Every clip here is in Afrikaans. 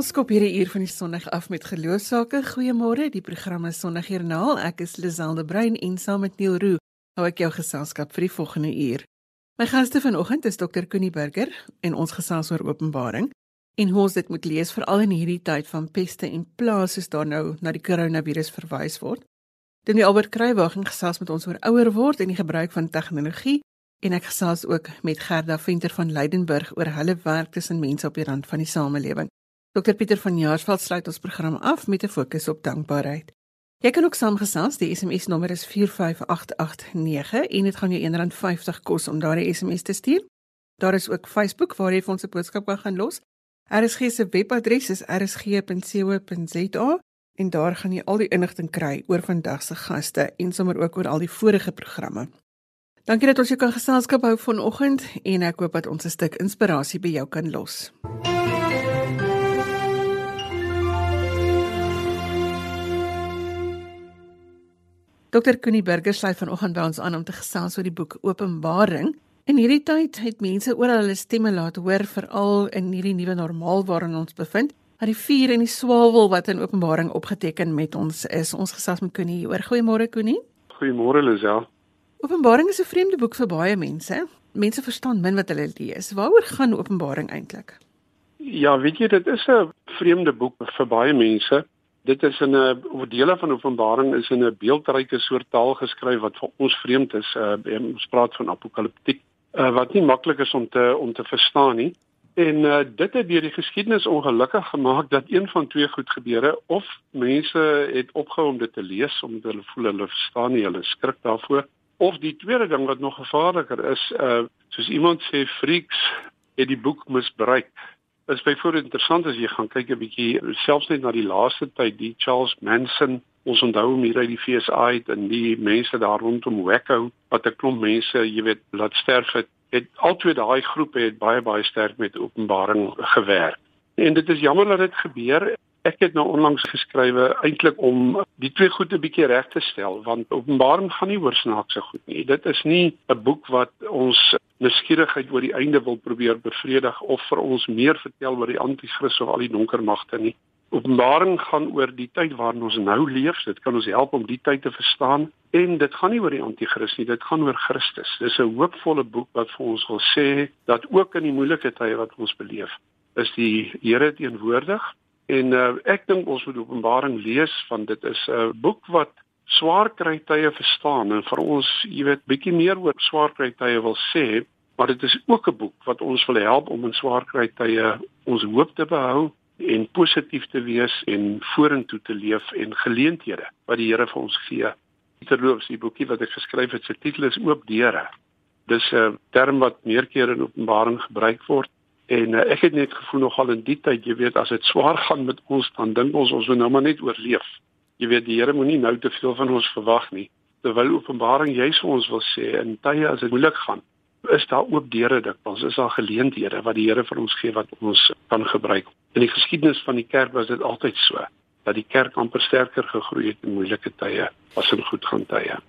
Ons skop hierdie uur van die Sondag af met geloofsake. Goeiemôre, die program is Sondagjoernaal. Ek is Liselde Brein en saam met Neil Roo hou ek jou geselskap vir die volgende uur. My gaste vanoggend is Dr. Connie Burger en ons gesels oor Openbaring en hoe ons dit moet lees veral in hierdie tyd van peste en plaas soos daar nou na die koronavirus verwys word. Dan die Albert Kruiwagen gesels met ons oor ouer word en die gebruik van tegnologie En ek gesels ook met Gerda Venter van Leidenburg oor hulle werk tussen mense op die rand van die samelewing. Dr Pieter van Jaarsveld sluit ons program af met 'n fokus op dankbaarheid. Jy kan ook saamgesels, die SMS nommer is 45889 en dit gaan jou R1.50 kos om daardie SMS te stuur. Daar is ook Facebook waar jy vir ons 'n boodskap kan gaan los. RSG se webadres is rsg.co.za en daar gaan jy al die inligting kry oor vandag se gaste en sommer ook oor al die vorige programme. Dankie dat ons jou kan geselskap hou vanoggend en ek hoop dat ons 'n stuk inspirasie by jou kan los. Dr. Connie Burger sluit vanoggend by ons aan om te gesels oor die boek Openbaring. In hierdie tyd het mense oral hulle stemme laat hoor veral in hierdie nuwe normaal waarin ons bevind. Dat die vuur en die swawel wat in Openbaring opgeteken met ons is. Ons gesels met Connie oor. Goeiemôre Connie. Goeiemôre Lisel. Openbaring is 'n vreemde boek vir baie mense. Mense verstaan min wat hulle lees. Waaroor gaan Openbaring eintlik? Ja, weet jy, dit is 'n vreemde boek vir baie mense. Dit is in 'n dele van Openbaring is in 'n beeldryke soort taal geskryf wat vir ons vreemd is. Uh, ons praat van apokaliptiek uh, wat nie maklik is om te om te verstaan nie. En uh, dit het deur die geskiedenis ongelukkig gemaak dat een van twee goed gebeure of mense het opgehou om dit te lees omdat hulle voel hulle verstaan nie, hulle skrik daarvoor Of die tweede ding wat nog gevaarliker is, uh soos iemand sê freaks het die boek misbruik. Is byvoorbeeld interessant as jy gaan kyk 'n bietjie selfs net na die laaste tyd, die Charles Manson, ons onthou hom hier uit die FSA uit en die mense daar rondom Waco wat 'n klomp mense, jy weet, laat sterf het. Het altyd daai groepe het baie baie sterk met openbaring gewerk. En dit is jammer dat dit gebeur. Ek het nou onlangs geskrywe eintlik om die twee goed 'n bietjie reg te stel want Openbaring gaan nie oor snaakse goed nie. Dit is nie 'n boek wat ons nuuskierigheid oor die einde wil probeer bevredig of vir ons meer vertel oor die anti-kris of al die donker magte nie. Openbaring gaan oor die tyd waarin ons nou leef. Dit kan ons help om die tyd te verstaan en dit gaan nie oor die anti-kris nie, dit gaan oor Christus. Dis 'n hoopvolle boek wat vir ons wil sê dat ook in die moeilike tye wat ons beleef, is die Here teenwoordig En uh, ek dink ons moet Openbaring lees want dit is 'n boek wat swaar kry tye verstaan en vir ons, jy weet, bietjie meer oor swaar kry tye wil sê, maar dit is ook 'n boek wat ons wil help om in swaar kry tye ons hoop te behou en positief te wees en vorentoe te leef en geleenthede wat die Here vir ons gee. Terloops, die boekie wat ek geskryf het, se titel is Oop deure. Dis 'n term wat meerkeer in Openbaring gebruik word En uh, ek het net gevoel nogal in die tyd, jy weet, as dit swaar gaan met ons, dan dink ons ons moet nou maar net oorleef. Jy weet, die Here moenie nou te veel van ons verwag nie. Terwyl Openbaring juis vir ons wil sê in tye as dit moeilik gaan, is daar oop deure dikwels, is daar geleenthede wat die Here vir ons gee wat ons kan gebruik. In die geskiedenis van die kerk was dit altyd so dat die kerk amper sterker gegroei het in moeilike tye as in goed gaan tye.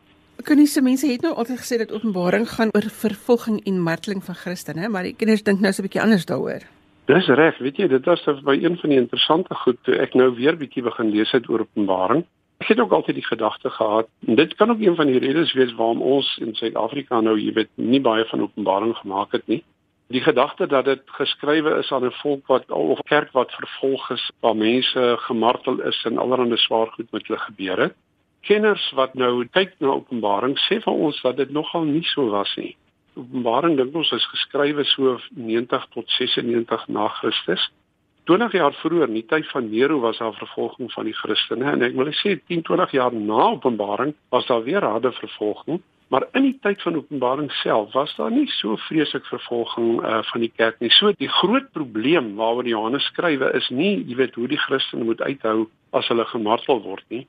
Koniese mense het nou altyd gesê dat Openbaring gaan oor vervolging en marteling van Christene, maar die kinders dink nou so 'n bietjie anders daaroor. Dis reg, weet jy, dit was by een van die interessante goed toe ek nou weer bietjie begin lees oor Openbaring. Ek het ook altyd die gedagte gehad, en dit kan ook een van die redes wees waarom ons in Suid-Afrika nou, jy weet, nie baie van Openbaring gemaak het nie. Die gedagte dat dit geskrywe is aan 'n volk wat of kerk wat vervolg is, waar mense gemartel is en allerlei swaar goed met hulle gebeur het kenners wat nou kyk na Openbaring sê van ons dat dit nogal nie so was nie. Openbaring dink ons is geskrywe so 90 tot 96 na Christus. 20 jaar vroeër, in die tyd van Nero was daar vervolging van die Christene en ek wil sê 10, 20 jaar na Openbaring was daar weer harde vervolging. Maar in die tyd van Openbaring self was daar nie so vreeslik vervolging uh, van die kerk nie. So die groot probleem waaroor Johannes skrywe is nie, jy weet, hoe die Christene moet uithou as hulle gemartel word nie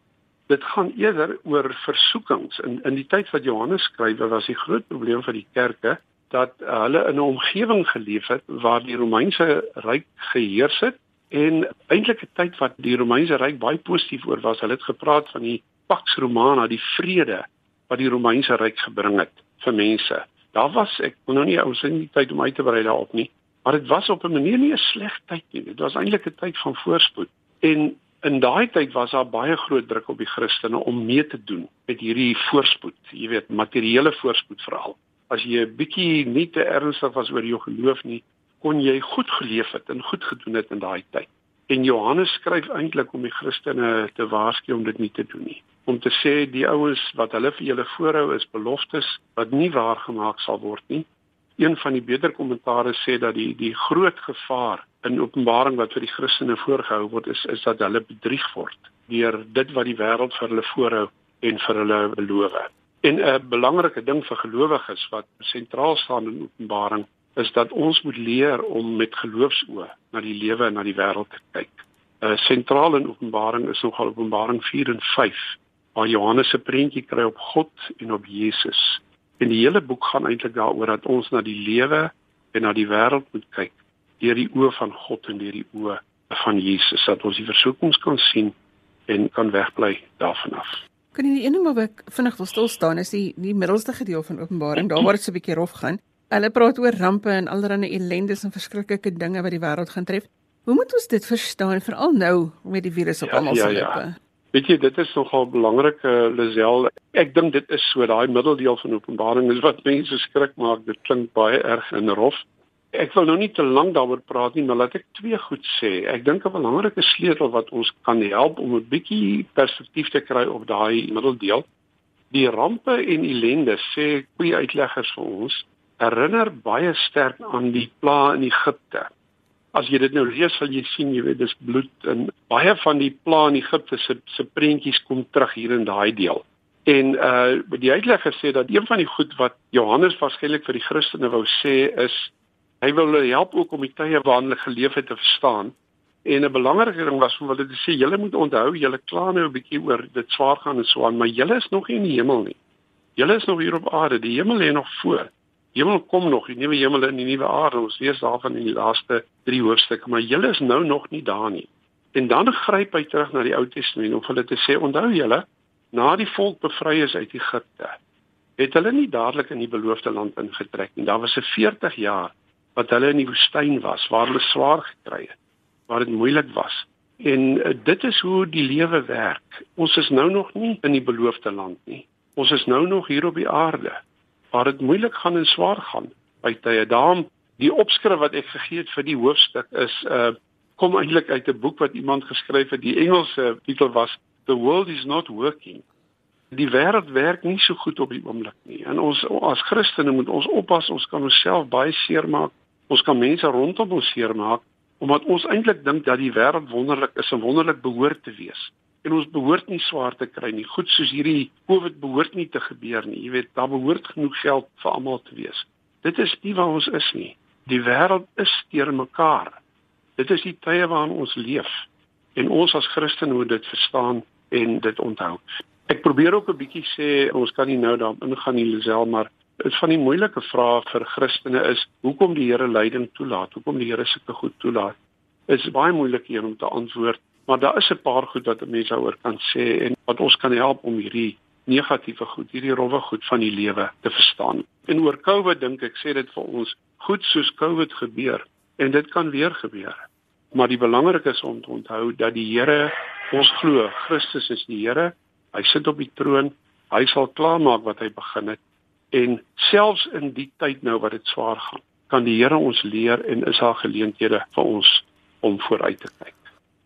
dit gaan eerder oor versoekings in in die tyd wat Johannes skryf was die groot probleem vir die kerke dat hulle in 'n omgewing geleef het waar die Romeinse ryk geheers het en eintlik 'n tyd wat die Romeinse ryk baie positief oor was hulle het gepraat van die Pax Romana die vrede wat die Romeinse ryk gebring het vir mense daar was ek wil nou nie ons in die tyd om uit te brei daarop nie Maar dit was op 'n manier nie 'n sleg tyd nie. Dit was eintlik 'n tyd van voorspoed. En in daai tyd was daar baie groot druk op die Christene om mee te doen met hierdie voorspoed, jy weet, materiële voorspoed veral. As jy 'n bietjie nie te ernstig was oor jou geloof nie, kon jy goed geleef het en goed gedoen het in daai tyd. En Johannes skryf eintlik om die Christene te waarsku om dit nie te doen nie. Om te sê die ouens wat hulle vir julle voorhou is beloftes wat nie waargemaak sal word nie een van die beter kommentare sê dat die die groot gevaar in Openbaring wat vir die Christene voorgehou word is is dat hulle bedrieg word deur dit wat die wêreld vir hulle voorhou en vir hulle beloof. En 'n belangrike ding vir gelowiges wat sentraal staan in Openbaring is dat ons moet leer om met geloofsoë na die lewe en na die wêreld te kyk. 'n uh, Sentraal in Openbaring is nogal Openbaring 4 en 5 waar Johannes se prentjie kry op God en op Jesus. En die hele boek gaan eintlik daaroor dat ons na die lewe en na die wêreld moet kyk deur die oë van God en deur die oë van Jesus dat ons die versoekings kan sien en kan wegbly daarvan af. Kan jy die een ding wat ek vinnig wil stil staan is die die middelste gedeelte van Openbaring, daar waar dit so 'n bietjie rof gaan. Hulle praat oor rampe en allerlei ellendes en verskriklike dinge wat die wêreld gaan tref. Hoe moet ons dit verstaan veral nou met die virus op ja, almal se ja, lippe? Ja. Weet jy, dit is nogal belangrik, uh, Lisel. Ek dink dit is so daai middeldeel van Openbaring is wat mense skrik maak. Dit klink baie erg en rof. Ek wil nou nie te lank daaroor praat nie, maar laat ek twee goed sê. Ek dink 'n belangrike sleutel wat ons kan help om 'n bietjie perspektief te kry op daai middeldeel. Die rampe en ellende sê goeie uitleggers vir ons herinner baie sterk aan die pla in Egipte as jy dit nou lees sal jy sien jy weet dis bloed en baie van die pla in Egipte se se prentjies kom terug hier in daai deel. En uh die uitlegger sê dat een van die goed wat Johannes waarskynlik vir die Christene wou sê is hy wil hulle help ook om die tye waarin hulle geleef het te verstaan. En 'n belangrike ding was om hulle te sê julle moet onthou julle kla nou 'n bietjie oor dit swaar gaan en so aan, maar julle is nog nie in die hemel nie. Julle is nog hier op aarde. Die hemel lê nog voor hemel kom nog, die nuwe hemel en die nuwe aarde. Ons lees daarvan in die laaste 3 hoofstukke, maar julle is nou nog nie daar nie. En dan gryp hy terug na die Ou Testament om hulle te sê, onthou julle, na die volk bevry is uit Egipte, het hulle nie dadelik in die beloofde land ingetrek nie. Daar was 'n 40 jaar wat hulle in die woestyn was, waar hulle swaar gekry het, waar dit moeilik was. En uh, dit is hoe die lewe werk. Ons is nou nog nie in die beloofde land nie. Ons is nou nog hier op die aarde waar dit moeilik gaan en swaar gaan by tye. Daarom die opskrif wat ek gegee het vir die hoofstuk is uh kom eintlik uit 'n boek wat iemand geskryf het. Die Engelse titel was The World is not working. Die wêreld werk nie so goed op die oomblik nie. En ons as Christene moet ons oppas, ons kan onsself baie seermaak. Ons kan mense rondom ons seermaak omdat ons eintlik dink dat die wêreld wonderlik is en wonderlik behoort te wees en ons behoort nie swaar te kry nie. Goed soos hierdie COVID behoort nie te gebeur nie. Jy weet, daar behoort genoeg geld vir almal te wees. Dit is nie waar ons is nie. Die wêreld is teer mekaar. Dit is die tye waarin ons leef en ons as Christene moet dit verstaan en dit onthou. Ek probeer ook 'n bietjie sê ons kan nie nou daarin ingaan nie, Lisel, maar dit van die moeilike vrae vir Christene is hoekom die Here lyding toelaat? Hoekom die Here sulke goed toelaat? Is baie moeilik hier om te antwoord Maar daar is 'n paar goed wat mense oor kan sê en wat ons kan help om hierdie negatiewe goed, hierdie rowwe goed van die lewe te verstaan. En oor COVID dink ek sê dit vir ons goed soos COVID gebeur en dit kan weer gebeur. Maar die belangrike is om te onthou dat die Here ons glo, Christus is die Here. Hy sit op die troon. Hy sal klaarmaak wat hy begin het. En selfs in die tyd nou wat dit swaar gaan, kan die Here ons leer en is daar geleenthede vir ons om vooruit te kyk.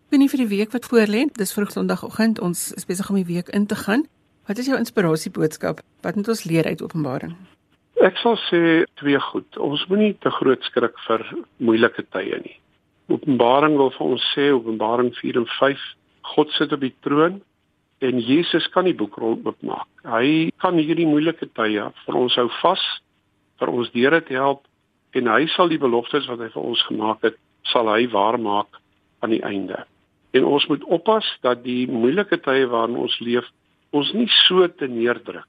Binne vir die week wat voorlê, dis vroeg Sondagoggend, ons is besig om die week in te gaan. Wat is jou inspirasie boodskap? Wat moet ons leer uit Openbaring? Ek sal sê twee goed. Ons moenie te groot skrik vir moeilike tye nie. Openbaring wil vir ons sê Openbaring 4 en 5, God sit op die troon en Jesus kan die boekrol oopmaak. Hy kan hierdie moeilike tye vir ons hou vas, vir ons deur te help en hy sal die beloftes wat hy vir ons gemaak het, sal hy waarmaak aan die einde. En ons moet oppas dat die moeilike tye waarin ons leef, ons nie so te neerdruk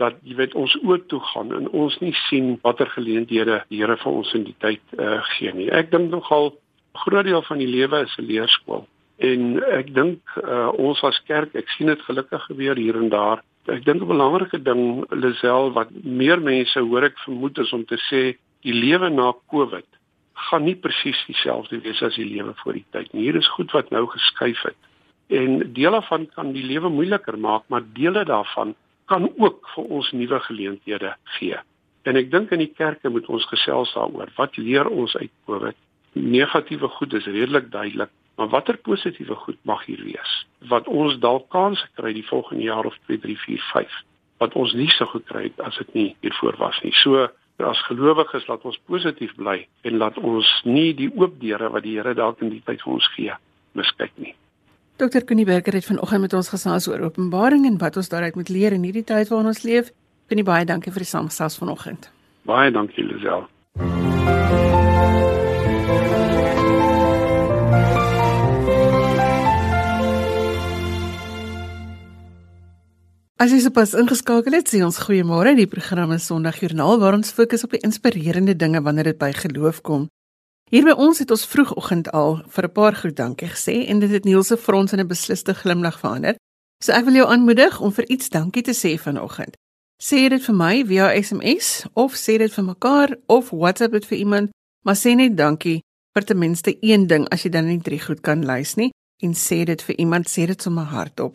dat jy weet ons oop toe gaan en ons nie sien watter geleenthede die Here vir ons in die tyd uh, gee nie. Ek dink nogal groot deel van die lewe is 'n leerskool. En ek dink uh, ons as kerk, ek sien dit gelukkig gebeur hier en daar. Ek dink 'n belangrike ding Lisel wat meer mense hoor ek vermoed is om te sê die lewe na Covid gaan nie presies dieselfde wees as die lewe voor die tyd nie. Hier is goed wat nou geskuif het. En dele van kan die lewe moeiliker maak, maar dele daarvan kan ook vir ons nuwe geleenthede gee. En ek dink in die kerke moet ons gesels daaroor. Wat leer ons uit COVID? Negatiewe goed is redelik duidelik, maar watter positiewe goed mag hier wees? Wat ons dalk kans kry die volgende jaar of 2, 3, 4, 5 wat ons nie sou gekry het as dit nie hiervoor was nie. So as gelowiges laat ons positief bly en laat ons nie die oop deure wat die Here dalk in die tyd vir ons gee miskyk nie. Dr. Connie Berger het vanoggend met ons gesels oor Openbaring en wat ons daaruit moet leer in hierdie tyd waarin ons leef. Connie, baie dankie vir die samestelling vanoggend. Baie dankie, Lisel. As jy sopas ingeskakel het, sê ons goeiemôre. Die program is Sondagjoernaal waar ons fokus op die inspirerende dinge wanneer dit by geloof kom. Hier by ons het ons vroegoggend al vir 'n paar goed dankie gesê en dit het Niels se frons in 'n besliste glimlag verander. So ek wil jou aanmoedig om vir iets dankie te sê vanoggend. Sê dit vir my via SMS of sê dit vir mekaar of WhatsApp dit vir iemand, maar sê net dankie vir ten minste een ding as jy dan nie drie goed kan lys nie en sê dit vir iemand, sê dit sommer hardop.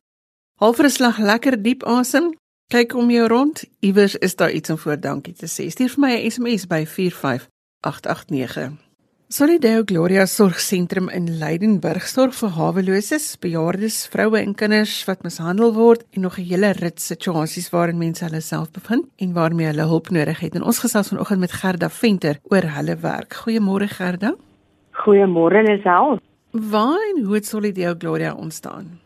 Haal vir 'n slag lekker diep asem. Kyk om jou rond. Iewers is daar iets om voor dankie te sê. Stuur vir my 'n SMS by 45889. Solidaire Gloria Sorgsentrum in Leidenburg sorg vir haweloses, bejaardes, vroue en kinders wat mishandel word en nog 'n hele rit situasies waarin mense hulle self bevind en waarmee hulle hulp nodig het. En ons gesels vanoggend met Gerda Venter oor hulle werk. Goeiemôre Gerda. Goeiemôre Lisel. Waar en hoe het Solidaire Gloria ontstaan?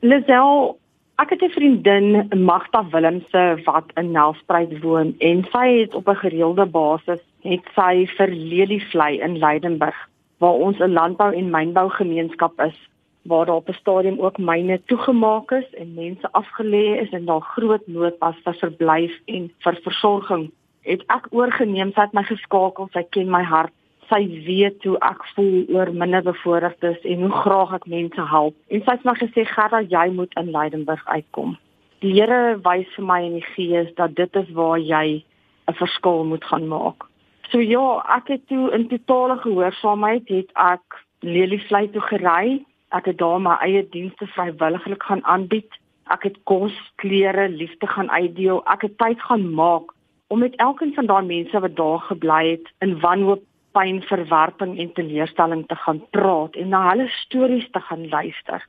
Lisel, Ek het 'n vriendin, Magda Willemse wat in Nelspruit woon en sy het op 'n gereelde basis het sy vir Lelievlei in Leidenburg waar ons 'n landbou en mynbou gemeenskap is waar daar op 'n stadium ook myne toegemaak is en mense afgelê is en daar groot nood was vir verblyf en vir versorging. Het ek oorgeneem, sy het my geskakel, sy ken my hart sy weet hoe ek voel oor minderbevoorregtes en hoe graag ek mense help. En sy het my gesê, "Gerda, jy moet in Leidenburg uitkom." Die Here wys vir my in die gees dat dit is waar jy 'n verskil moet gaan maak. So ja, ek het toe in totale gehoorsaamheid het ek Lelievlei toe gery. Ek het daar my eie dienste vrywilliglik gaan aanbied. Ek het kos, klere, liefde gaan uitdeel. Ek het tyd gaan maak om met elkeen van daai mense wat daar gebly het in wanhoop pyn, verwerping en teleurstelling te gaan praat en na hulle stories te gaan luister.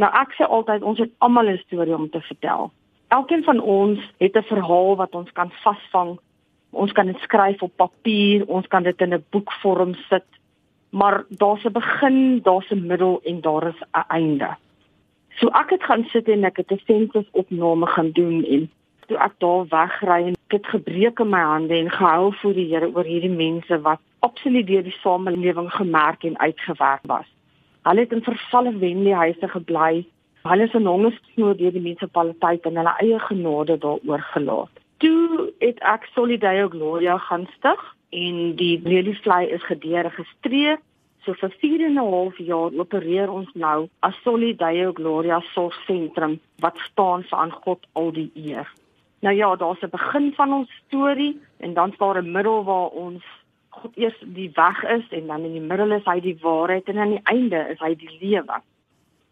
Nou ek sê altyd ons het almal 'n storie om te vertel. Elkeen van ons het 'n verhaal wat ons kan vasvang. Ons kan dit skryf op papier, ons kan dit in 'n boekvorm sit. Maar daar's 'n begin, daar's 'n middel en daar is 'n einde. So ek het gaan sit en ek het 'n sensusopname gaan doen en toe ek daar wegry en ek het gebreek in my hande en gehuil vir die Here oor hierdie mense wat absoluut deur die samelewing gemerk en uitgewerk was. Hulle het in vervalle wendehuise gebly. Hulle is in hongersnood deur die munisipaliteit en hulle eie genade daaroor gelaat. Toe het ek Solidaire Gloria gaan stig en die Lelievlei is gederegistreer. So vir 4 en 'n half jaar opereer ons nou as Solidaire Gloria Sorgsentrum wat staan vir aan God al die eer. Nou ja, daar's 'n begin van ons storie en dan staan 'n middel waar ons God eers die weg is en dan in die middel is hy die waarheid en aan die einde is hy die lewe.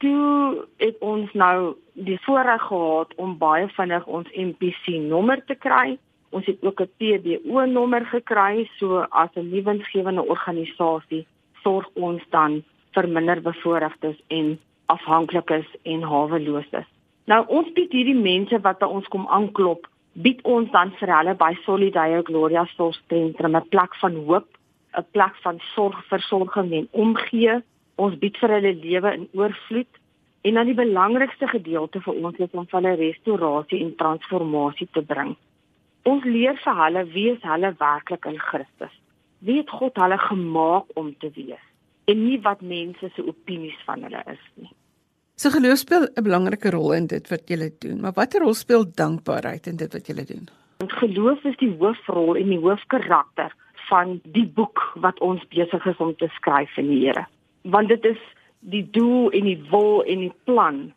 Toe het ons nou die voorreg gehad om baie vinnig ons MPC nommer te kry. Ons het ook 'n PBO nommer gekry, so as 'n nuwensgewende organisasie sorg ons dan vir minderbevoorregtes en afhanklikes en haweloses. Nou ons bied hierdie mense wat by ons kom aanklop bied ons dan vir hulle by Solidaire Gloria Sorgsentrum 'n plek van hoop, 'n plek van sorg, versorging en omgee. Ons bied vir hulle lewe in oorvloed en dan die belangrikste gedeelte vir ons is om hulle restaurasie en transformasie te bring. Ons leer vir hulle wie is hulle werklik in Christus. Wie het God hulle gemaak om te wees en nie wat mense se opinies van hulle is nie. So geloof speel 'n belangrike rol in dit wat jy doen, maar watter rol speel dankbaarheid in dit wat jy doen? Want geloof is die hoofrol en die hoofkarakter van die boek wat ons besig is om te skryf in die Here. Want dit is die doel en die wil en die plan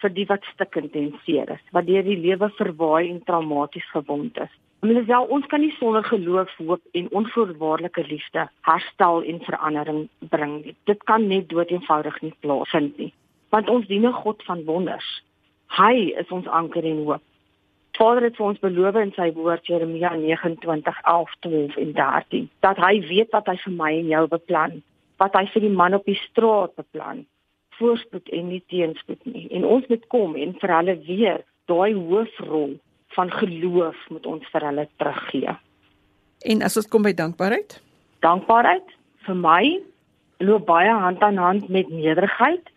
vir die wat stikkend en seer is, wat deur die lewe verwaai en traumaties gewond is. Hulle sê ons kan nie sonder geloof, hoop en onvoorwaardelike liefde herstel en verandering bring nie. Dit kan net doeteenvoudig nie plaasvind nie. Want ons dien 'n God van wonders. Hy is ons anker en hoop. Vader het vir ons beloof in sy woord Jeremia 29:11 en 13 dat hy weet wat hy vir my en jou beplan, wat hy vir die man op die straat beplan voorspoed en nie teenspoed nie. En ons moet kom en vir hulle weer daai hoofrol van geloof moet ons vir hulle teruggee. En as ons kom by dankbaarheid? Dankbaarheid vir my loop baie hand aan hand met nederigheid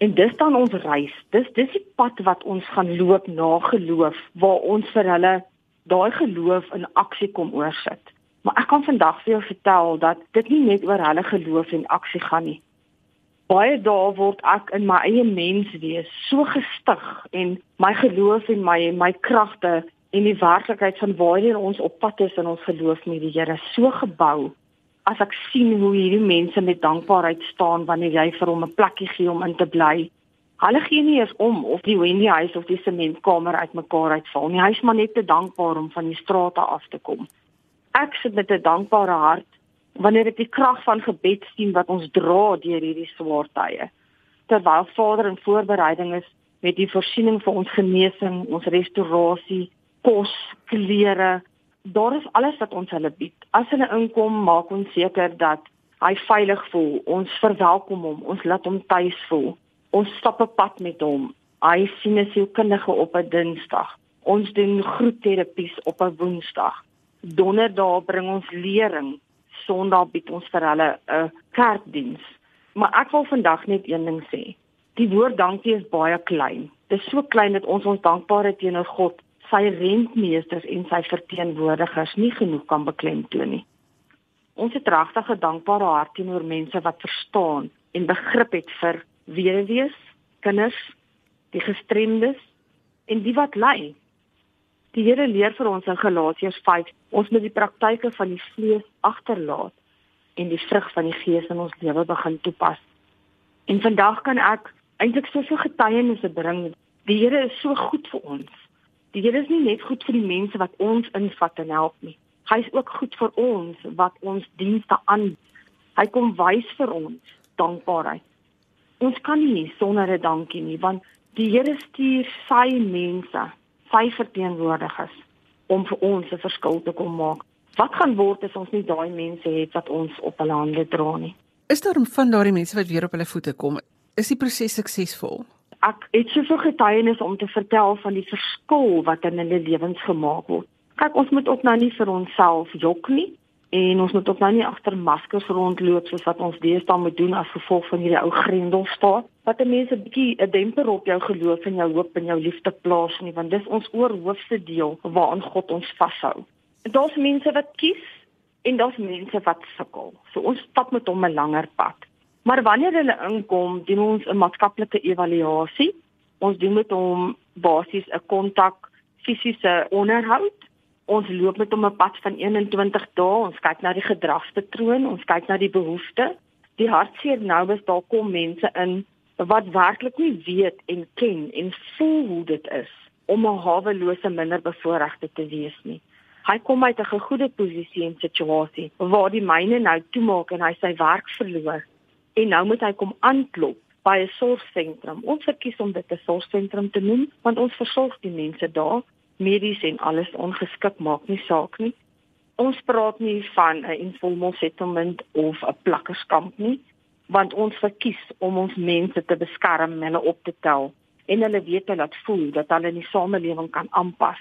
en dis dan ons reis. Dis dis die pad wat ons gaan loop na geloof waar ons vir hulle daai geloof in aksie kom oorsit. Maar ek kan vandag vir jou vertel dat dit nie net oor hulle geloof en aksie gaan nie baie dae word ek in my eie mens wees so gestig en my geloof en my my kragte en die werklikheid van waarheen ons op pad is in ons geloof met die Here so gebou as ek sien hoe hierdie mense met dankbaarheid staan wanneer jy vir hom 'n plekkie gee om in te bly. Hulle gee nie eens om of die Wendy huis of die sementkamer uitmekaar uitval nie. Hy's maar net te dankbaar om van die strate af te kom. Ek sit met 'n dankbare hart wanneer ek die krag van gebed sien wat ons dra deur hierdie swaar tye. Terwyl Vader in voorbereiding is met die voorsiening vir ons genesing, ons restaurasie, kos, klere, daar is alles wat ons hulle bied. As hulle inkom, maak ons seker dat hy veilig voel. Ons verwelkom hom, ons laat hom tuis voel. Ons stap 'n pad met hom. Hy sien 'n sielkundige op 'n Dinsdag. Ons doen groetterapies op 'n Woensdag. Donderdag bring ons lering Sondag bied ons vir hulle 'n kerkdiens. Maar ek wil vandag net een ding sê. Die woord dankie is baie klein. Dit is so klein dat ons ons dankbaarheid teenoor God, sy rentmeesters en sy verteenwoordigers nie genoeg kan beklemtoon nie. Ons het regtig 'n dankbare hart teenoor mense wat verstaan en begrip het vir weduwees, kinders, die gestremdes en die wat ly. Die Here leer vir ons in Galasiërs 5, ons moet die praktyke van die vlees agterlaat en die vrug van die gees in ons lewe begin toepas. En vandag kan ek eintlik soveel getuienisse bring. Die Here is so goed vir ons. Die Here is nie net goed vir die mense wat ons invat en help nie. Hy is ook goed vir ons wat ons dienste aan. Hy kom wys vir ons dankbaarheid. Ons kan nie sonder 'n dankie nie, want die Here stuur sy mense sy verteenwoordigers om vir ons 'n verskil te kom maak. Wat gaan word as ons nie daai mense het wat ons op hulle hande dra nie? Is daar van daardie mense wat weer op hulle voete kom? Is die proses suksesvol? Ek het soveel getuienis om te vertel van die verskil wat in hulle lewens gemaak word. Kyk, ons moet ook nou nie vir onsself jok nie en ons moet ook nou nie agter maskers rondloop soos wat ons deesdae moet doen as gevolg van hierdie ou grendelstaat wat mense 'n bietjie 'n demper op jou geloof en jou hoop en jou liefde plaas nie want dis ons oorhoofse deel waaraan God ons vashou. Daar's mense wat kies en daar's mense wat sukkel. So ons stap met hom 'n langer pad. Maar wanneer hulle inkom, doen ons 'n maatskaplike evaluasie. Ons doen met hom basies 'n kontak fisiese onderhoud ons loop met hom 'n pad van 21 dae. Ons kyk na die gedragspatroon, ons kyk na die behoeftes. Die hartseer nou is daar kom mense in wat werklik nie weet en ken en voel hoe dit is om 'n hawelose minderbevoorregte te wees nie. Hy kom uit 'n goeie posisie en situasie waar die myne nou toemaak en hy sy werk verloor en nou moet hy kom aanklop by 'n sorgsentrum. Ons verkies om dit 'n sorgsentrum te noem want ons versorg die mense daar medies en alles ongeskik maak nie saak nie. Ons praat nie van 'n informal settlement of 'n plakkerskamp nie, want ons verkies om ons mense te beskerm en hulle op te tel en hulle weet hulle laat voel dat hulle in die samelewing kan aanpas.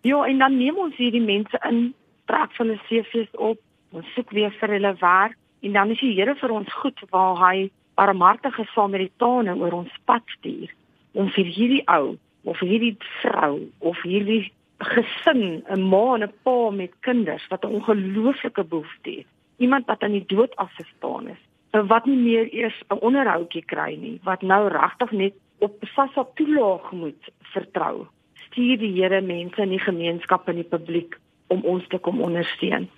Ja, en dan neem ons hierdie mense in, trek hulle CV's op, ons soek weer vir hulle werk en dan is die Here vir ons goed waar hy barmhartige Samaritane oor ons pad stuur om vir hierdie ou of hierdie vrou of hierdie gesin, 'n ma en 'n pa met kinders wat 'n ongelooflike behoefte het. Iemand wat aan die dood afgestaan is, wat nie meer eers 'n onderhoudjie kry nie, wat nou regtig net op sassa toelaag moet vertrou. Stuur die Here mense in die gemeenskap en die publiek om ons te kom ondersteun.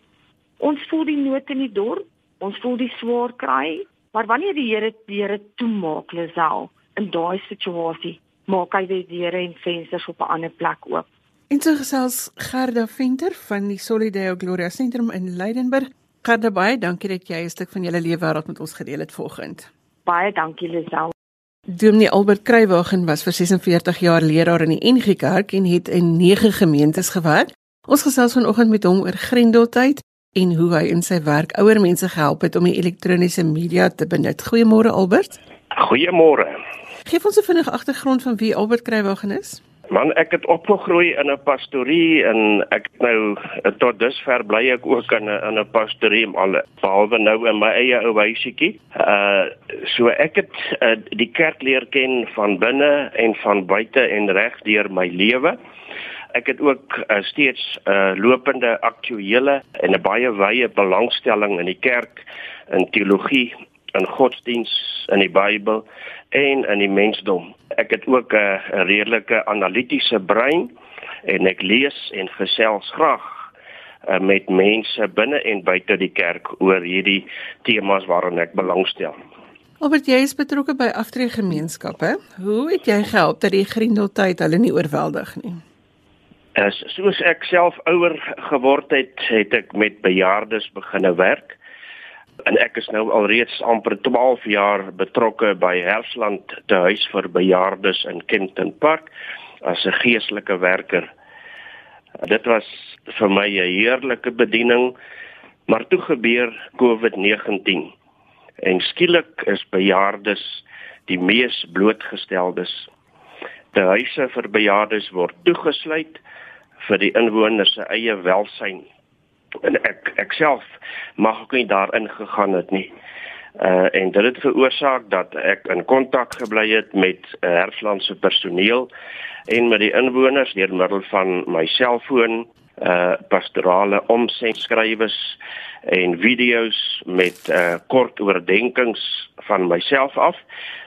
Ons voel die nood in die dorp, ons voel die swaar kry, maar wanneer die Here die Here toemaak, Lisel, in daai situasie maak hy weer deure en vensters op 'n ander plek oop. En so gesels Gerda Venter van die Solideo Gloria Sentrum in Leidenburg. Gerda baie dankie dat jy 'n stuk van julle lewe wêreld met ons gedeel het vanoggend. Baie dankie Lisel. Dominee Albert Kruiwagen was vir 46 jaar leraar in die NG Kerk en het in 9 gemeentes gewerk. Ons gesels vanoggend met hom oor Grendeltyd en hoe hy in sy werk ouer mense gehelp het om die elektroniese media te benut. Goeiemôre Albert. Goeiemôre. Geef ons 'n vinnige agtergrond van wie Albert Kruiwagen is. Man, ek het opgegroei in 'n pastorie en ek nou tot dusver bly ek ook in 'n in 'n pastorie al behalwe nou in my eie ou huisietjie. Uh so ek het uh, die kerk leer ken van binne en van buite en reg deur my lewe. Ek het ook uh, steeds 'n uh, lopende aktuele en 'n baie wye belangstelling in die kerk, in teologie, in godsdiens, in die Bybel en in die mensdom. Ek het ook 'n redelike analitiese brein en ek lees en gesels graag uh, met mense binne en buite die kerk oor hierdie temas waaraan ek belangstel. Albert, jy is betrokke by aftree gemeenskappe. Hoe het jy gehelp dat die grendeltyd hulle nie oorweldig nie? As soos ek self ouer geword het, het ek met bejaardes begine werk. En ek is nou alreeds amper 12 jaar betrokke by Hersland te huis vir bejaardes in Kenton Park as 'n geestelike werker. Dit was vir my 'n heerlike bediening, maar toe gebeur COVID-19 en skielik is bejaardes die mees blootgesteldes. Die huise vir bejaardes word toegesluit vir die inwoners se eie welsyn. En ek ek self mag ook nie daarin gegaan het nie. Uh en dit het veroorsaak dat ek in kontak gebly het met uh, Herslandse personeel en met die inwoners deur middel van my selfoon, uh pastorale omsetskrywers en video's met uh kort oordeenkings van myself af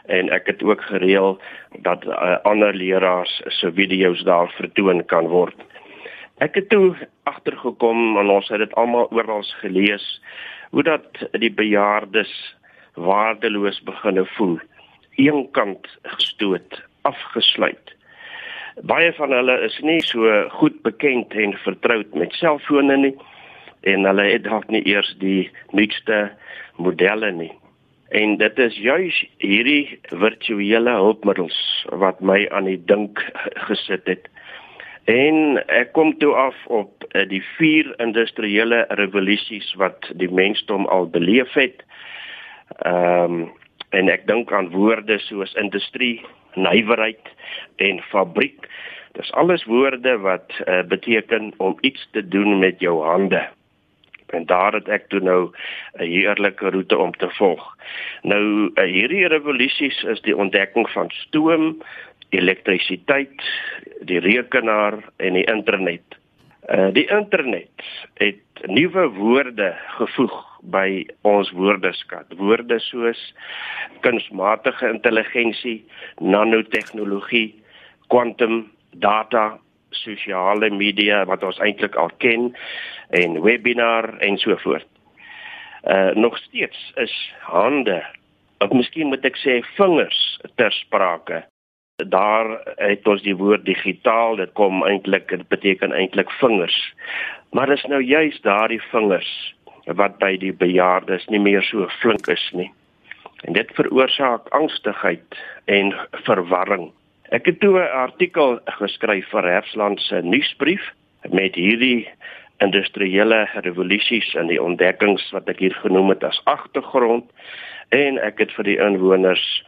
en ek het ook gereël dat uh, ander leraars se video's daar vertoon kan word. Ek het toe agtergekom en ons het dit almal oral gelees hoe dat die bejaardes waardeloos beginne voel. Eenkant gestoot, afgesluit. Baie van hulle is nie so goed bekend en vertroud met selfone nie en hulle het dalk nie eers die nuutste modelle nie. En dit is juis hierdie virtuele hulpmiddels wat my aan die dink gesit het. En ek kom toe af op uh, die vier industriële revolusies wat die mensdom al beleef het. Ehm um, en ek dink aan woorde soos industrie, nywerheid en fabriek. Dis alles woorde wat uh, beteken om iets te doen met jou hande. En daar het ek toe nou 'n heerlike roete om te volg. Nou uh, hierdie revolusies is die ontdekking van stoom, elektrisiteit, die rekenaar en die internet. Uh die internet het nuwe woorde gevoeg by ons woordeskat. Woorde soos kunsmatige intelligensie, nanotegnologie, kwantum, data, sosiale media wat ons eintlik al ken en webinar en so voort. Uh nog steeds is hande of miskien moet ek sê vingers ter sprake daar het ons die woord digitaal dit kom eintlik dit beteken eintlik vingers. Maar dis nou juist daardie vingers wat by die bejaardes nie meer so flink is nie. En dit veroorsaak angstigheid en verwarring. Ek het toe 'n artikel geskryf vir Hersland se nuusbrief met hierdie industriële revolusies en die ontdekkings wat ek hier genoem het as agtergrond. En ek het vir die inwoners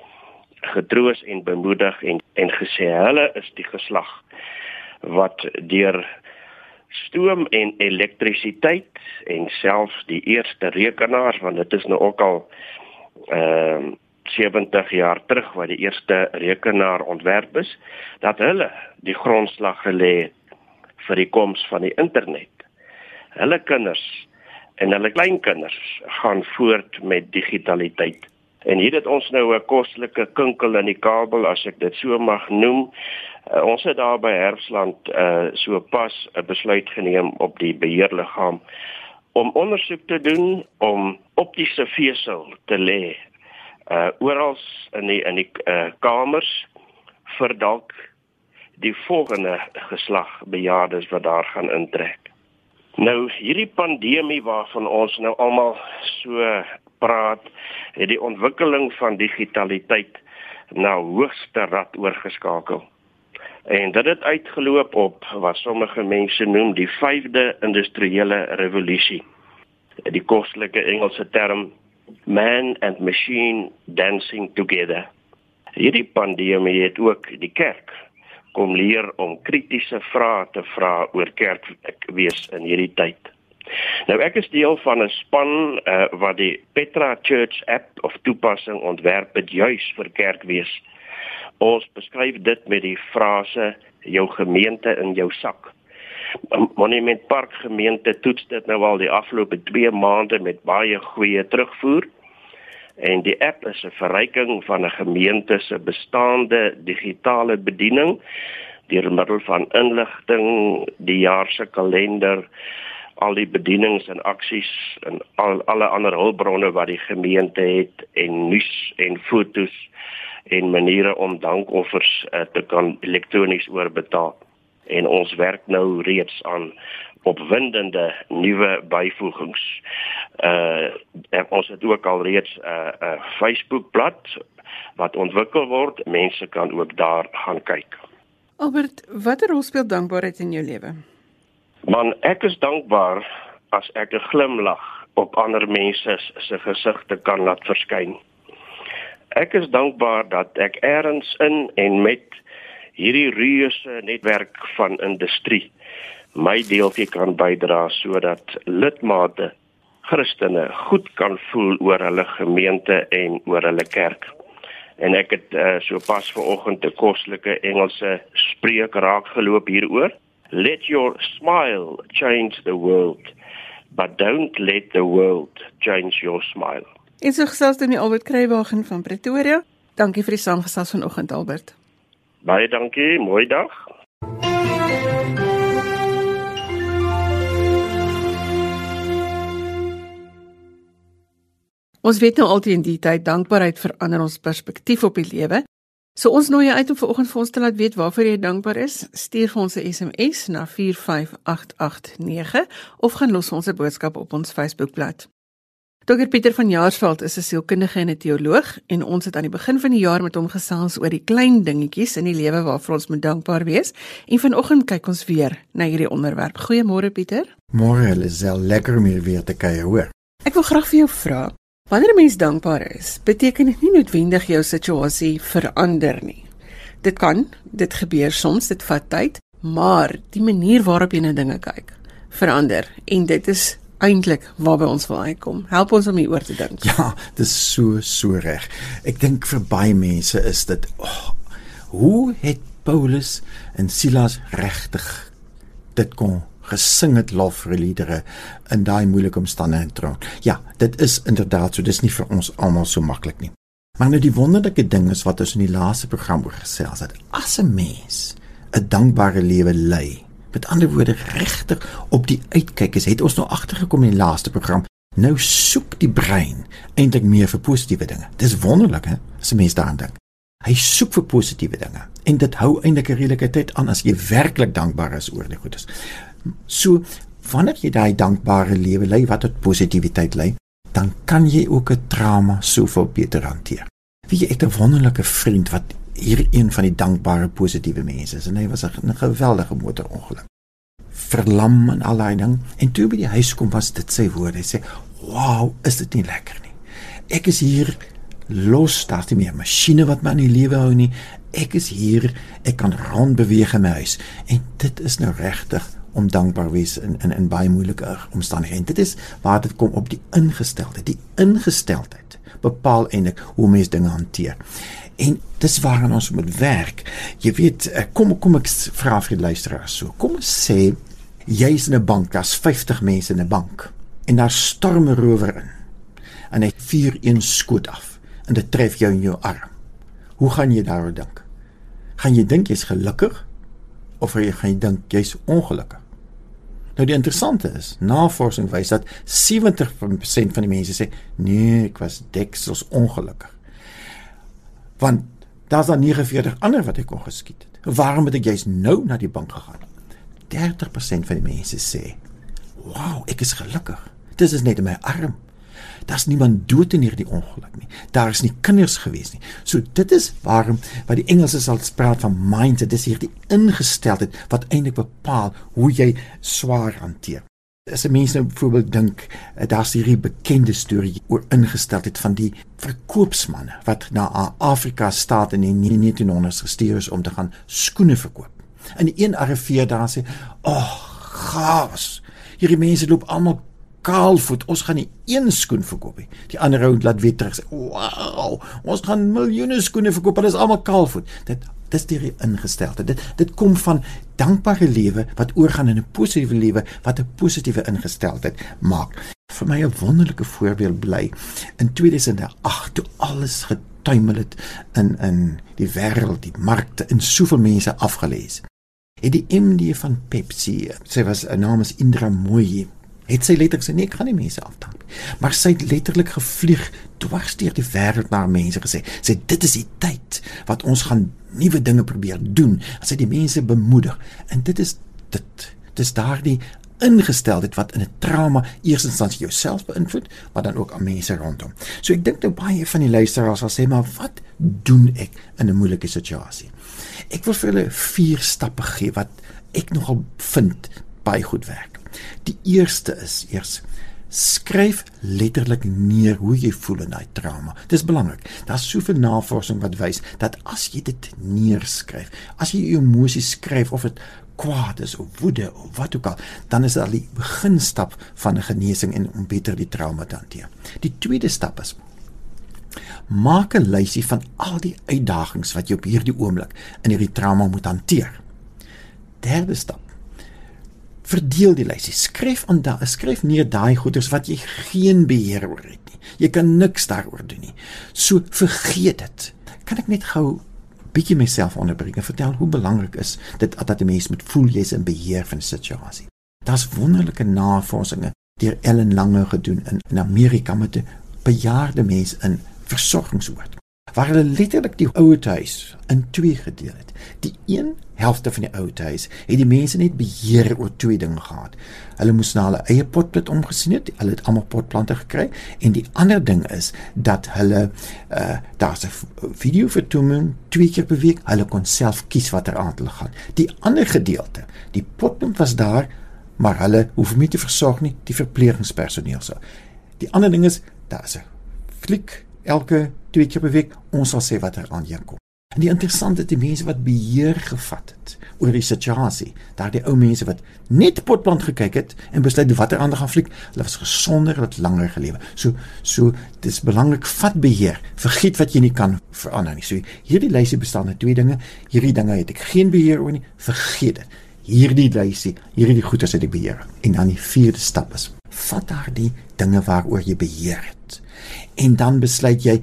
getroos en bemoedig en en gesê hulle is die geslag wat deur stoom en elektrisiteit en selfs die eerste rekenaars want dit is nou ook al ehm uh, 70 jaar terug wat die eerste rekenaar ontwerp is dat hulle die grondslag gelê het vir die koms van die internet. Hulle kinders en hulle kleinkinders gaan voort met digitaliteit. En hier het ons nou 'n kostelike kinkel in die kabel as ek dit so mag noem. Uh, ons het daar by Herfsland uh so pas 'n besluit geneem op die beheerliggaam om ondersoek te doen om optiese vesel te lê uh oral in die in die uh kamers vir dalk die volgende geslag bejaardes wat daar gaan intrek. Nou hierdie pandemie waarvan ons nou almal so praat, het die ontwikkeling van digitaliteit na hoogste rad oorgeskakel. En dit het uitgeloop op wat sommige mense noem die 5de industriële revolusie. Die kostelike Engelse term man and machine dancing together. Hierdie pandemie het ook die kerk kom leer om kritiese vrae te vra oor kerkwees in hierdie tyd. Nou ek is deel van 'n span uh, wat die Petra Church app of toepassing ontwerp het juis vir kerkwees. Ons beskryf dit met die frase jou gemeente in jou sak. Monument Park gemeente toets dit nou al die afgelope 2 maande met baie goeie terugvoer en die app is 'n verryking van 'n gemeente se bestaande digitale bediening deur middel van inligting, die jaar se kalender, al die bedienings en aksies en al alle ander hulpbronne wat die gemeente het en nuus en fotos en maniere om dankoffers uh, te kan elektronies oorbetaal. En ons werk nou reeds aan opwindende nuwe byvoegings. Uh ons het ook al reeds 'n uh, 'n uh, Facebook bladsy wat ontwikkel word. Mense kan ook daar gaan kyk. Albert, watter rol speel dankbaarheid in jou lewe? Man, ek is dankbaar as ek 'n glimlag op ander mense se gesigte kan laat verskyn. Ek is dankbaar dat ek eers in en met hierdie reuse netwerk van industrie my deeltjie kan bydra sodat lidmate Christene goed kan voel oor hulle gemeente en oor hulle kerk. En ek het uh, so pas vanoggend 'n kostelike Engelse spreek raak geloop hieroor. Let your smile change the world, but don't let the world change your smile. Ek sê gesels dan die Albert Kruiwagen van Pretoria. Dankie vir die saamgesels vanoggend Albert. Baie dankie, mooi dag. Ons weet nou altyd in die tyd dankbaarheid verander ons perspektief op die lewe. So ons nooi jou uit om vanoggend vir ons te laat weet waarvoor jy dankbaar is. Stuur vir ons 'n SMS na 45889 of gaan los ons 'n boodskap op ons Facebookblad. Dr Pieter van Jaarsveld is 'n sielkundige en 'n teoloog en ons het aan die begin van die jaar met hom gesels oor die klein dingetjies in die lewe waarvoor ons moet dankbaar wees. En vanoggend kyk ons weer na hierdie onderwerp. Goeiemôre Pieter. Môre is wel lekker om weer te kuier, hoor. Ek wil graag vir jou vra, Wanneer 'n mens dankbaar is, beteken dit nie noodwendig jou situasie verander nie. Dit kan, dit gebeur soms, dit vat tyd, maar die manier waarop jy na dinge kyk, verander en dit is eintlik waarby ons wil uitkom. Help ons om hieroor te dink. Ja, dit is so so reg. Ek dink vir baie mense is dit oh, hoe het Paulus en Silas regtig dit kon gesing het lofliedere in daai moeilike omstandighede. Ja, dit is inderdaad so, dis nie vir ons almal so maklik nie. Maar nou die wonderlike ding is wat ons in die laaste program oor gesels het. As 'n mens 'n dankbare lewe lei, met ander woorde regtig op die uitkyk is, het ons nou agtergekom in die laaste program. Nou soek die brein eintlik meer vir positiewe dinge. Dis wonderlik hè, as 'n mens daaraan dink. Hy soek vir positiewe dinge en dit hou eintlik 'n redelike tyd aan as jy werklik dankbaar is oor die goedes. So wanneer jy daai dankbare lewe lei wat tot positiwiteit lei, dan kan jy ook 'n trauma soveel beter hanteer. Wie jy het 'n wonderlike vriend wat hier een van die dankbare positiewe mense is en hy was 'n geweldige motorongeluk. Verlam en al daai ding en toe by die huis kom was dit sy woorde. Hy sê, "Wow, is dit nie lekker nie. Ek is hier los, daar's nie meer masjiene wat my in die lewe hou nie. Ek is hier, ek kan rond beweeg in my huis en dit is nou regtig om dankbaar wees in in in baie moeilike omstandighede. Dit is waar dit kom op die ingesteldheid. Die ingesteldheid bepaal eintlik hoe mens dinge hanteer. En dis waaraan ons moet werk. Jy weet, eh, kom kom ek vra vir die luisteraars so. Kom sê jy's in 'n bank, daar's 50 mense in 'n bank en daar storm 'n rower in. En hy vuur een skoot af en dit tref jou in jou arm. Hoe gaan jy daaroor dink? Gaan jy dink jy's gelukkig of jy gaan dink jy's ongelukkig? Nou die interessante is, navorsing wys dat 70% van die mense sê nee, ek was deksels ongelukkig. Want Daar's dan 49 ander wat ek kon geskiet het. Waarom het ek juist nou na die bank gegaan? 30% van die mense sê, "Wow, ek is gelukkig. Dit is net in my arm." Daar's niemand dood in hierdie ongeluk nie. Daar is nie kinders gewees nie. So dit is waarom wat die Engelse sal praat van mindset. Dit is hierdie ingesteldheid wat eintlik bepaal hoe jy swaar hanteer. As 'n mens nou byvoorbeeld dink, eh, daar's hierdie bekende storie oor ingesteldheid van die verkoopsmanne wat na Afrika staat in die 1900s gestuur is om te gaan skoene verkoop. Die een arriveer daar sê, "Ag, oh, gas. Hierdie mense loop almal kaalvoet. Ons gaan nie een skoen verkoop nie." Die ander ou laat weer terug sê, "Wow, ons gaan miljoene skoene verkoop. Hulle is almal kaalvoet." Dit dis die ingesteldheid. Dit dit kom van dankbare lewe wat oorgaan in 'n positiewe lewe wat 'n positiewe ingesteldheid maak. Vir my 'n wonderlike voorbeeld bly in 2008 toe alles getuimel het in in die wêreld, die markte en soveel mense afgelees. Het die MD van Pepsi, sy was 'n naam is Indra Mooi, het sy letterlik sê nee, ek gaan nie mense afdank nie. Maar sy het letterlik gevlieg dwars deur die wêreld na mense gesê, sê dit is die tyd wat ons gaan nuwe dinge probeer doen. As jy die mense bemoedig en dit is dit. Dis daardie ingesteldheid wat in 'n trauma eerstens dan jouself beïnvloed, maar dan ook aan mense rondom. So ek dink nou baie van die luisteraars sal sê, maar wat doen ek in 'n moeilike situasie? Ek wil vir hulle vier stappe gee wat ek nogal vind baie goed werk. Die eerste is eers skryf letterlik neer hoe jy voel in daai trauma. Dis belangrik. Daar's soveel navorsing wat wys dat as jy dit neerskryf, as jy jou emosies skryf of dit kwaad is of woede of wat ook al, dan is dit al die beginstap van 'n genesing en om beter die trauma te hanteer. Die tweede stap is maak 'n lysie van al die uitdagings wat jy op hierdie oomblik in hierdie trauma moet hanteer. Derde stap verdeel die lysie. Skryf aan daai skryf neer daai goeders wat jy geen beheer oor het nie. Jy kan niks daaroor doen nie. So vergeet dit. Kan ek net gou bietjie myself onderbring en vertel hoe belangrik is dit dat 'n mens moet voel jy's in beheer van 'n situasie. Daar's wonderlike navorsings deur Ellen Lange gedoen in, in Amerika met 'n bejaarde mens in versorgingsoord waar hulle letterlik die ou huis in twee gedeel het. Die een helfte van die ou huis het die mense net beheer oor twee dinge gehad. Hulle moes na hulle eie potplant omgesien het. Hulle het almal potplante gekry en die ander ding is dat hulle uh daar's 'n video vertoning twee keer per week. Hulle kon self kies watter aand hulle gaan. Die ander gedeelte, die potplant was daar, maar hulle hoef nie te versorg nie, die verpleegingspersoneel so. Die ander ding is daar's 'n fliek elke twee keer per week ons sal sê wat er aan jou kom. En die interessante die mense wat beheer gevat het oor die situasie, daardie ou mense wat net potplant gekyk het en besluit watter ander gaan fliek, hulle was gesonder, hulle het langer gelewe. So so dis belangrik vat beheer. Vergeet wat jy nie kan verander nie. So hierdie lysie bestaan uit twee dinge. Hierdie dinge het ek geen beheer oor nie. Vergeet dit. Hierdie lysie, hierdie goeders het ek beheer. En dan die vierde stap is vat daardie dinge waaroor jy beheer het. En dan besluit jy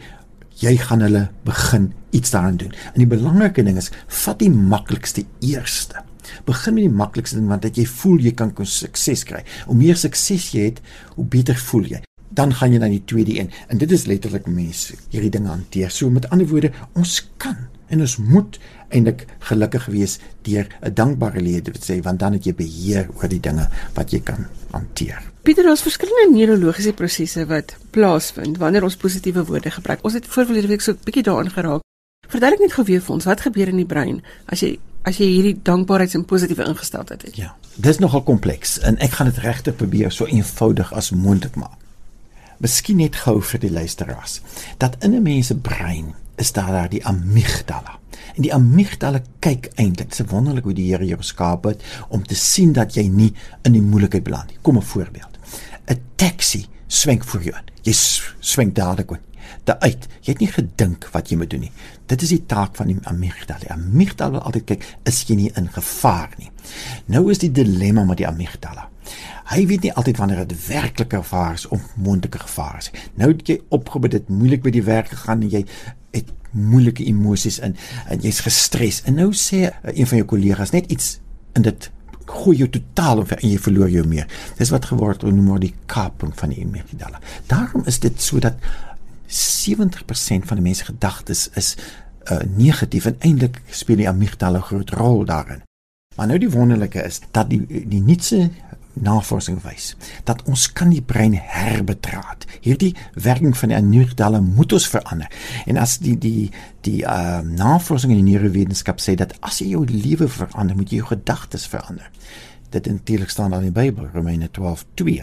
jy gaan hulle begin iets daaraan doen. En die belangrike ding is, vat die maklikste eerste. Begin met die maklikste ding want dat jy voel jy kan sukses kry. Hoe meer sukses jy het, hoe beter voel jy. Dan gaan jy na die tweede een en dit is letterlik mense hierdie ding hanteer. So met ander woorde, ons kan en ons moet eintlik gelukkig wees deur 'n dankbare lewe te sê want dan het jy beheer oor die dinge wat jy kan hanteer. Pieter, daar's verskillende neurologiese prosesse wat plaasvind wanneer ons positiewe woorde gebruik. Ons het voorverlede week so 'n bietjie daarin geraak. Verduidelik net gou weer vir ons wat gebeur in die brein as jy as jy hierdie dankbaarheids- en positiewe ingesteldheid het. Ja. Dis nogal kompleks en ek gaan dit regtig probeer so eenvoudig as moontlik maak. Miskien net gou vir die luisteraars dat in 'n mens se brein is daar daar die amygdala. En die amygdala kyk eintlik, se wonderlik hoe die Here jou geskaap het om te sien dat jy nie in die moeilikheid beland nie. Kom 'n voorbeeld. 'n Taxi swenk voor jou. Jy swenk dadelik in. Daar uit. Jy het nie gedink wat jy moet doen nie. Dit is die taak van die amygdala. Die amygdala wil altyd kyk, is jy nie in gevaar nie. Nou is die dilemma met die amygdala. Hy weet nie altyd wanneer dit werklike gevaar is of moontlike gevaar is. Nou het jy opgebid dit moeilik by die werk gegaan en jy het moeilike emosies in en jy's gestres. En nou sê een van jou kollegas net iets in dit gooi jou totaal of en jy verloor jou meer. Dis wat geword word noem maar die kaping van die amygdala. Daarom is dit sodat 70% van die mense gedagtes is uh, negatief en eintlik speel die amygdala 'n groot rol daarin. Maar nou die wonderlike is dat die die nuutste navorsing wys dat ons kan die brein herbetraat. Hierdie werking van die amygdala moet ons verander. En as die die die uh, navorsing in die neurowetenskap sê dat as jy jou lewe verander, moet jy jou gedagtes verander. Dit natuurlik staan al in die Bybel, Romeine 12:2.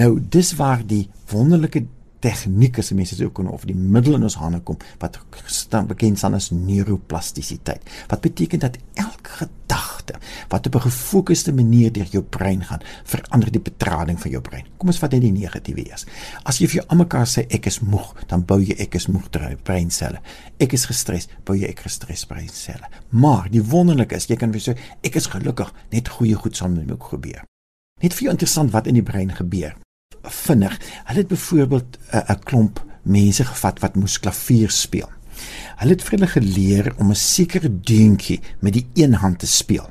Nou dis waar die wonderlike tegniek as mense sou kon of die middel in ons hande kom wat staan bekend staan as neuroplastisiteit. Wat beteken dat elke gedagte wat op 'n gefokusde manier deur jou brein gaan, verander die betrading van jou brein. Kom ons vat net die negatiewe eers. As jy vir jou almekaar sê ek is moeg, dan bou jy ek is moeg breinselle. Ek is gestres, bou jy ek gestres breinselle. Maar die wonderlike is jy kan weer sê ek is gelukkig, net goeie goed sal met my ook gebeur. Net vir jou interessant wat in die brein gebeur vinnig. Hulle het byvoorbeeld 'n uh, klomp mense gevat wat moes klavier speel. Hulle het vir hulle geleer om 'n sekere deuntjie met die een hand te speel.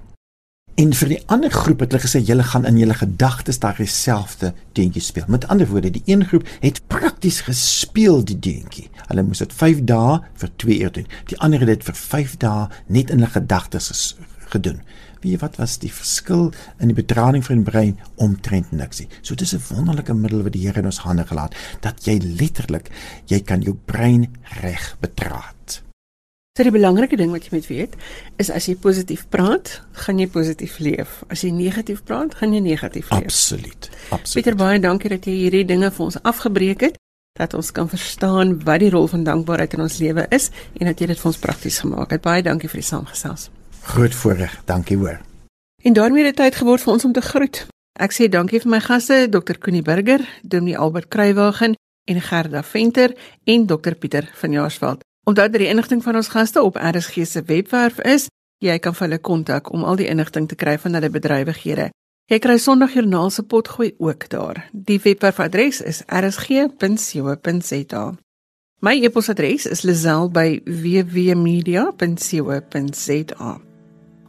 En vir die ander groep het hulle gesê julle gaan in julle gedagtes daai dieselfde deuntjie speel. Met ander woorde, die een groep het prakties gespeel die deuntjie. Hulle moes dit 5 dae vir 2 uur doen. Die ander het dit vir 5 dae net in hulle gedagtes gedoen. Wie wat was die verskil in die bedrading van die brein omtrent niks nie. So dis 'n wonderlike middel wat die Here in ons hande gelaat dat jy letterlik jy kan jou brein reg bedraad. So die belangrike ding wat jy moet weet is as jy positief praat, gaan jy positief leef. As jy negatief praat, gaan jy negatief leef. Absoluut. Absoluut. Pieter baie dankie dat jy hierdie dinge vir ons afgebreek het dat ons kan verstaan wat die rol van dankbaarheid in ons lewe is en dat jy dit vir ons prakties gemaak het. Baie dankie vir die saamgesels. Groot voorreg. Dankie hoor. En daarmee het tyd geword vir ons om te groet. Ek sê dankie vir my gaste, Dr. Connie Burger, Dominee Albert Kruiwagen en Gerda Venter en Dr. Pieter van Jaarsveld. Onthou dat die inligting van ons gaste op RSG se webwerf is. Jy kan hulle kontak om al die inligting te kry van hulle bedrywighede. Jy kry Sondagjoernaal se potgooi ook daar. Die webwerfadres is rsg.co.za. My e-posadres is lazel@wwmedia.co.za.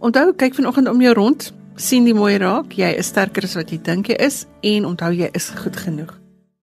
Onthou kyk vanoggend om jou rond, sien die mooi raak, jy is sterker as wat jy dink jy is en onthou jy is goed genoeg.